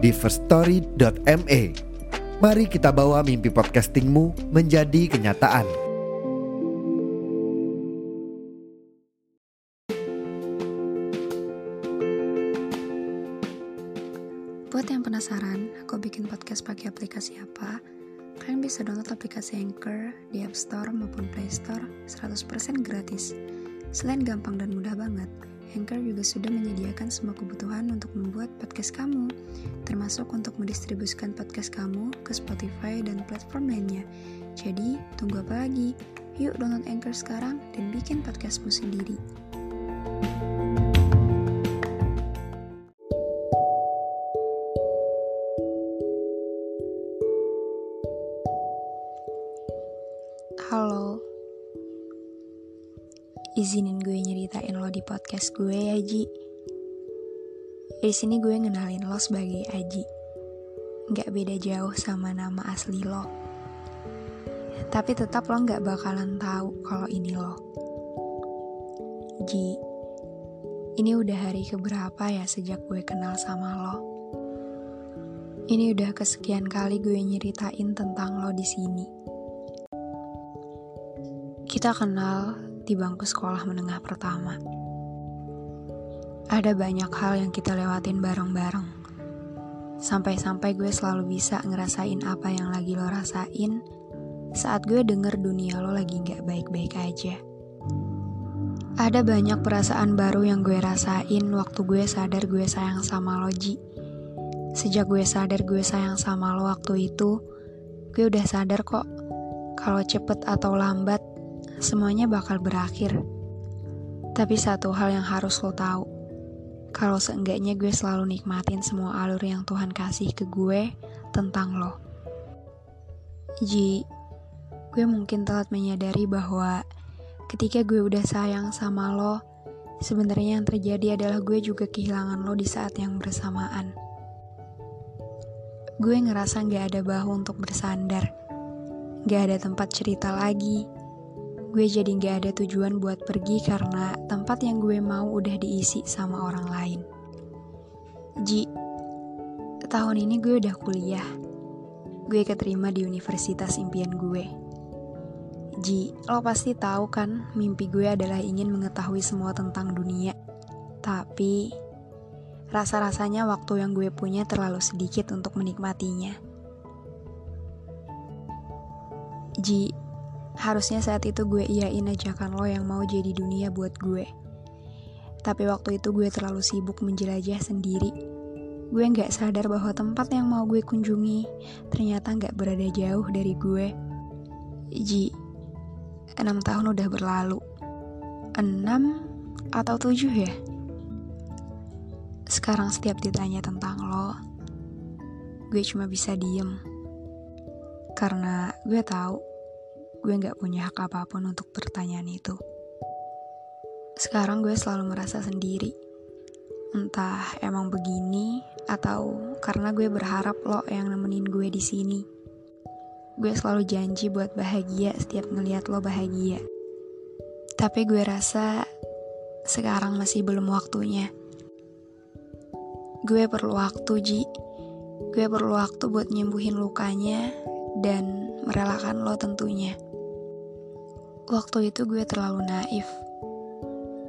di firststory.me. Mari kita bawa mimpi podcastingmu menjadi kenyataan. Buat yang penasaran, aku bikin podcast pakai aplikasi apa? Kalian bisa download aplikasi Anchor di App Store maupun Play Store 100% gratis. Selain gampang dan mudah banget, Anchor juga sudah menyediakan semua kebutuhan untuk membuat podcast kamu, termasuk untuk mendistribusikan podcast kamu ke Spotify dan platform lainnya. Jadi, tunggu apa lagi? Yuk download Anchor sekarang dan bikin podcastmu sendiri. Izinin gue nyeritain lo di podcast gue ya Ji. Di sini gue ngenalin lo sebagai Aji. Gak beda jauh sama nama asli lo. Tapi tetap lo gak bakalan tahu kalau ini lo. Ji, ini udah hari keberapa ya sejak gue kenal sama lo? Ini udah kesekian kali gue nyeritain tentang lo di sini. Kita kenal di bangku sekolah menengah pertama. Ada banyak hal yang kita lewatin bareng-bareng. Sampai-sampai gue selalu bisa ngerasain apa yang lagi lo rasain saat gue denger dunia lo lagi gak baik-baik aja. Ada banyak perasaan baru yang gue rasain waktu gue sadar gue sayang sama lo, Ji. Sejak gue sadar gue sayang sama lo waktu itu, gue udah sadar kok kalau cepet atau lambat semuanya bakal berakhir. Tapi satu hal yang harus lo tahu, kalau seenggaknya gue selalu nikmatin semua alur yang Tuhan kasih ke gue tentang lo. Ji, gue mungkin telat menyadari bahwa ketika gue udah sayang sama lo, sebenarnya yang terjadi adalah gue juga kehilangan lo di saat yang bersamaan. Gue ngerasa gak ada bahu untuk bersandar, gak ada tempat cerita lagi, gue jadi gak ada tujuan buat pergi karena tempat yang gue mau udah diisi sama orang lain. Ji, tahun ini gue udah kuliah. Gue keterima di universitas impian gue. Ji, lo pasti tahu kan mimpi gue adalah ingin mengetahui semua tentang dunia. Tapi, rasa-rasanya waktu yang gue punya terlalu sedikit untuk menikmatinya. Ji, Harusnya saat itu gue iyain ajakan lo yang mau jadi dunia buat gue. Tapi waktu itu gue terlalu sibuk menjelajah sendiri. Gue gak sadar bahwa tempat yang mau gue kunjungi ternyata gak berada jauh dari gue. Ji, enam tahun udah berlalu. Enam atau tujuh ya? Sekarang setiap ditanya tentang lo, gue cuma bisa diem. Karena gue tahu gue gak punya hak apa pun untuk pertanyaan itu. Sekarang gue selalu merasa sendiri. Entah emang begini atau karena gue berharap lo yang nemenin gue di sini. Gue selalu janji buat bahagia setiap ngeliat lo bahagia. Tapi gue rasa sekarang masih belum waktunya. Gue perlu waktu, Ji. Gue perlu waktu buat nyembuhin lukanya dan merelakan lo tentunya. Waktu itu gue terlalu naif.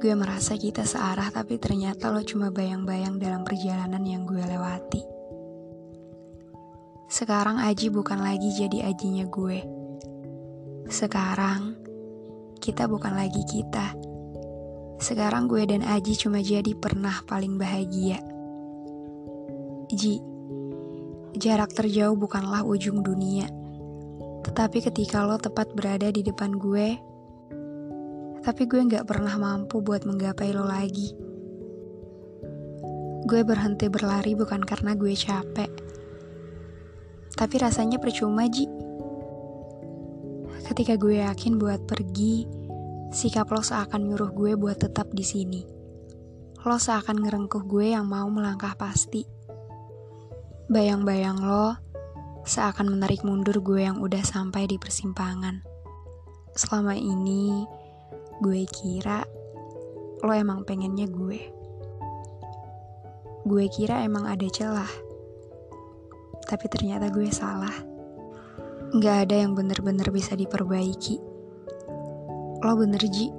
Gue merasa kita searah tapi ternyata lo cuma bayang-bayang dalam perjalanan yang gue lewati. Sekarang Aji bukan lagi jadi ajinya gue. Sekarang kita bukan lagi kita. Sekarang gue dan Aji cuma jadi pernah paling bahagia. Ji, jarak terjauh bukanlah ujung dunia. Tetapi ketika lo tepat berada di depan gue, tapi gue gak pernah mampu buat menggapai lo lagi. Gue berhenti berlari bukan karena gue capek, Tapi rasanya percuma, Ji. Ketika gue yakin buat pergi, sikap lo seakan nyuruh gue buat tetap di sini. Lo seakan ngerengkuh gue yang mau melangkah pasti. Bayang-bayang lo seakan menarik mundur gue yang udah sampai di persimpangan. Selama ini, gue kira lo emang pengennya gue. Gue kira emang ada celah. Tapi ternyata gue salah. Gak ada yang bener-bener bisa diperbaiki. Lo bener, Ji.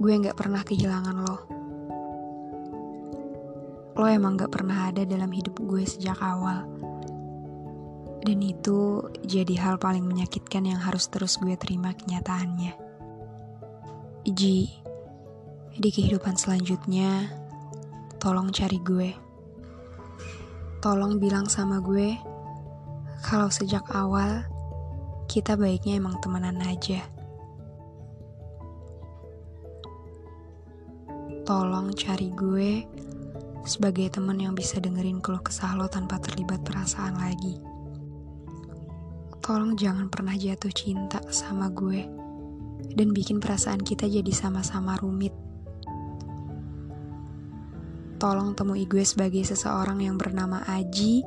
Gue gak pernah kehilangan lo. Lo emang gak pernah ada dalam hidup gue sejak awal. Dan itu jadi hal paling menyakitkan yang harus terus gue terima kenyataannya. Ji, di kehidupan selanjutnya, tolong cari gue. Tolong bilang sama gue, kalau sejak awal kita baiknya emang temenan aja. Tolong cari gue sebagai teman yang bisa dengerin keluh kesah lo tanpa terlibat perasaan lagi. Tolong jangan pernah jatuh cinta sama gue dan bikin perasaan kita jadi sama-sama rumit. Tolong temui gue sebagai seseorang yang bernama Aji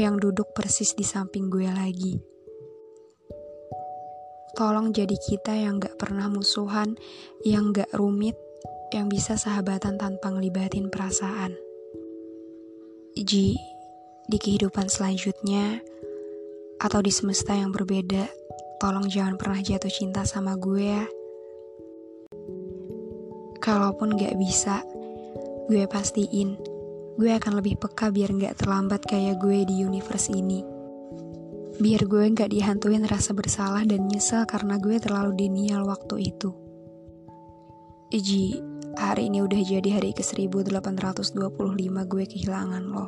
yang duduk persis di samping gue lagi. Tolong jadi kita yang gak pernah musuhan, yang gak rumit, yang bisa sahabatan tanpa ngelibatin perasaan. Ji, di kehidupan selanjutnya, atau di semesta yang berbeda, tolong jangan pernah jatuh cinta sama gue ya. Kalaupun gak bisa, gue pastiin gue akan lebih peka biar gak terlambat kayak gue di universe ini. Biar gue gak dihantuin rasa bersalah dan nyesel karena gue terlalu denial waktu itu. Ji, hari ini udah jadi hari ke-1825 gue kehilangan lo.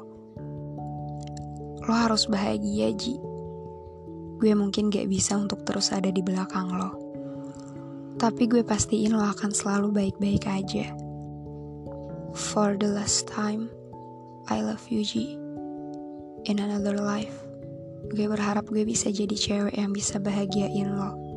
Lo harus bahagia, Ji. Gue mungkin gak bisa untuk terus ada di belakang lo. Tapi gue pastiin lo akan selalu baik-baik aja. For the last time, I love you, Ji. In another life, gue berharap gue bisa jadi cewek yang bisa bahagiain lo.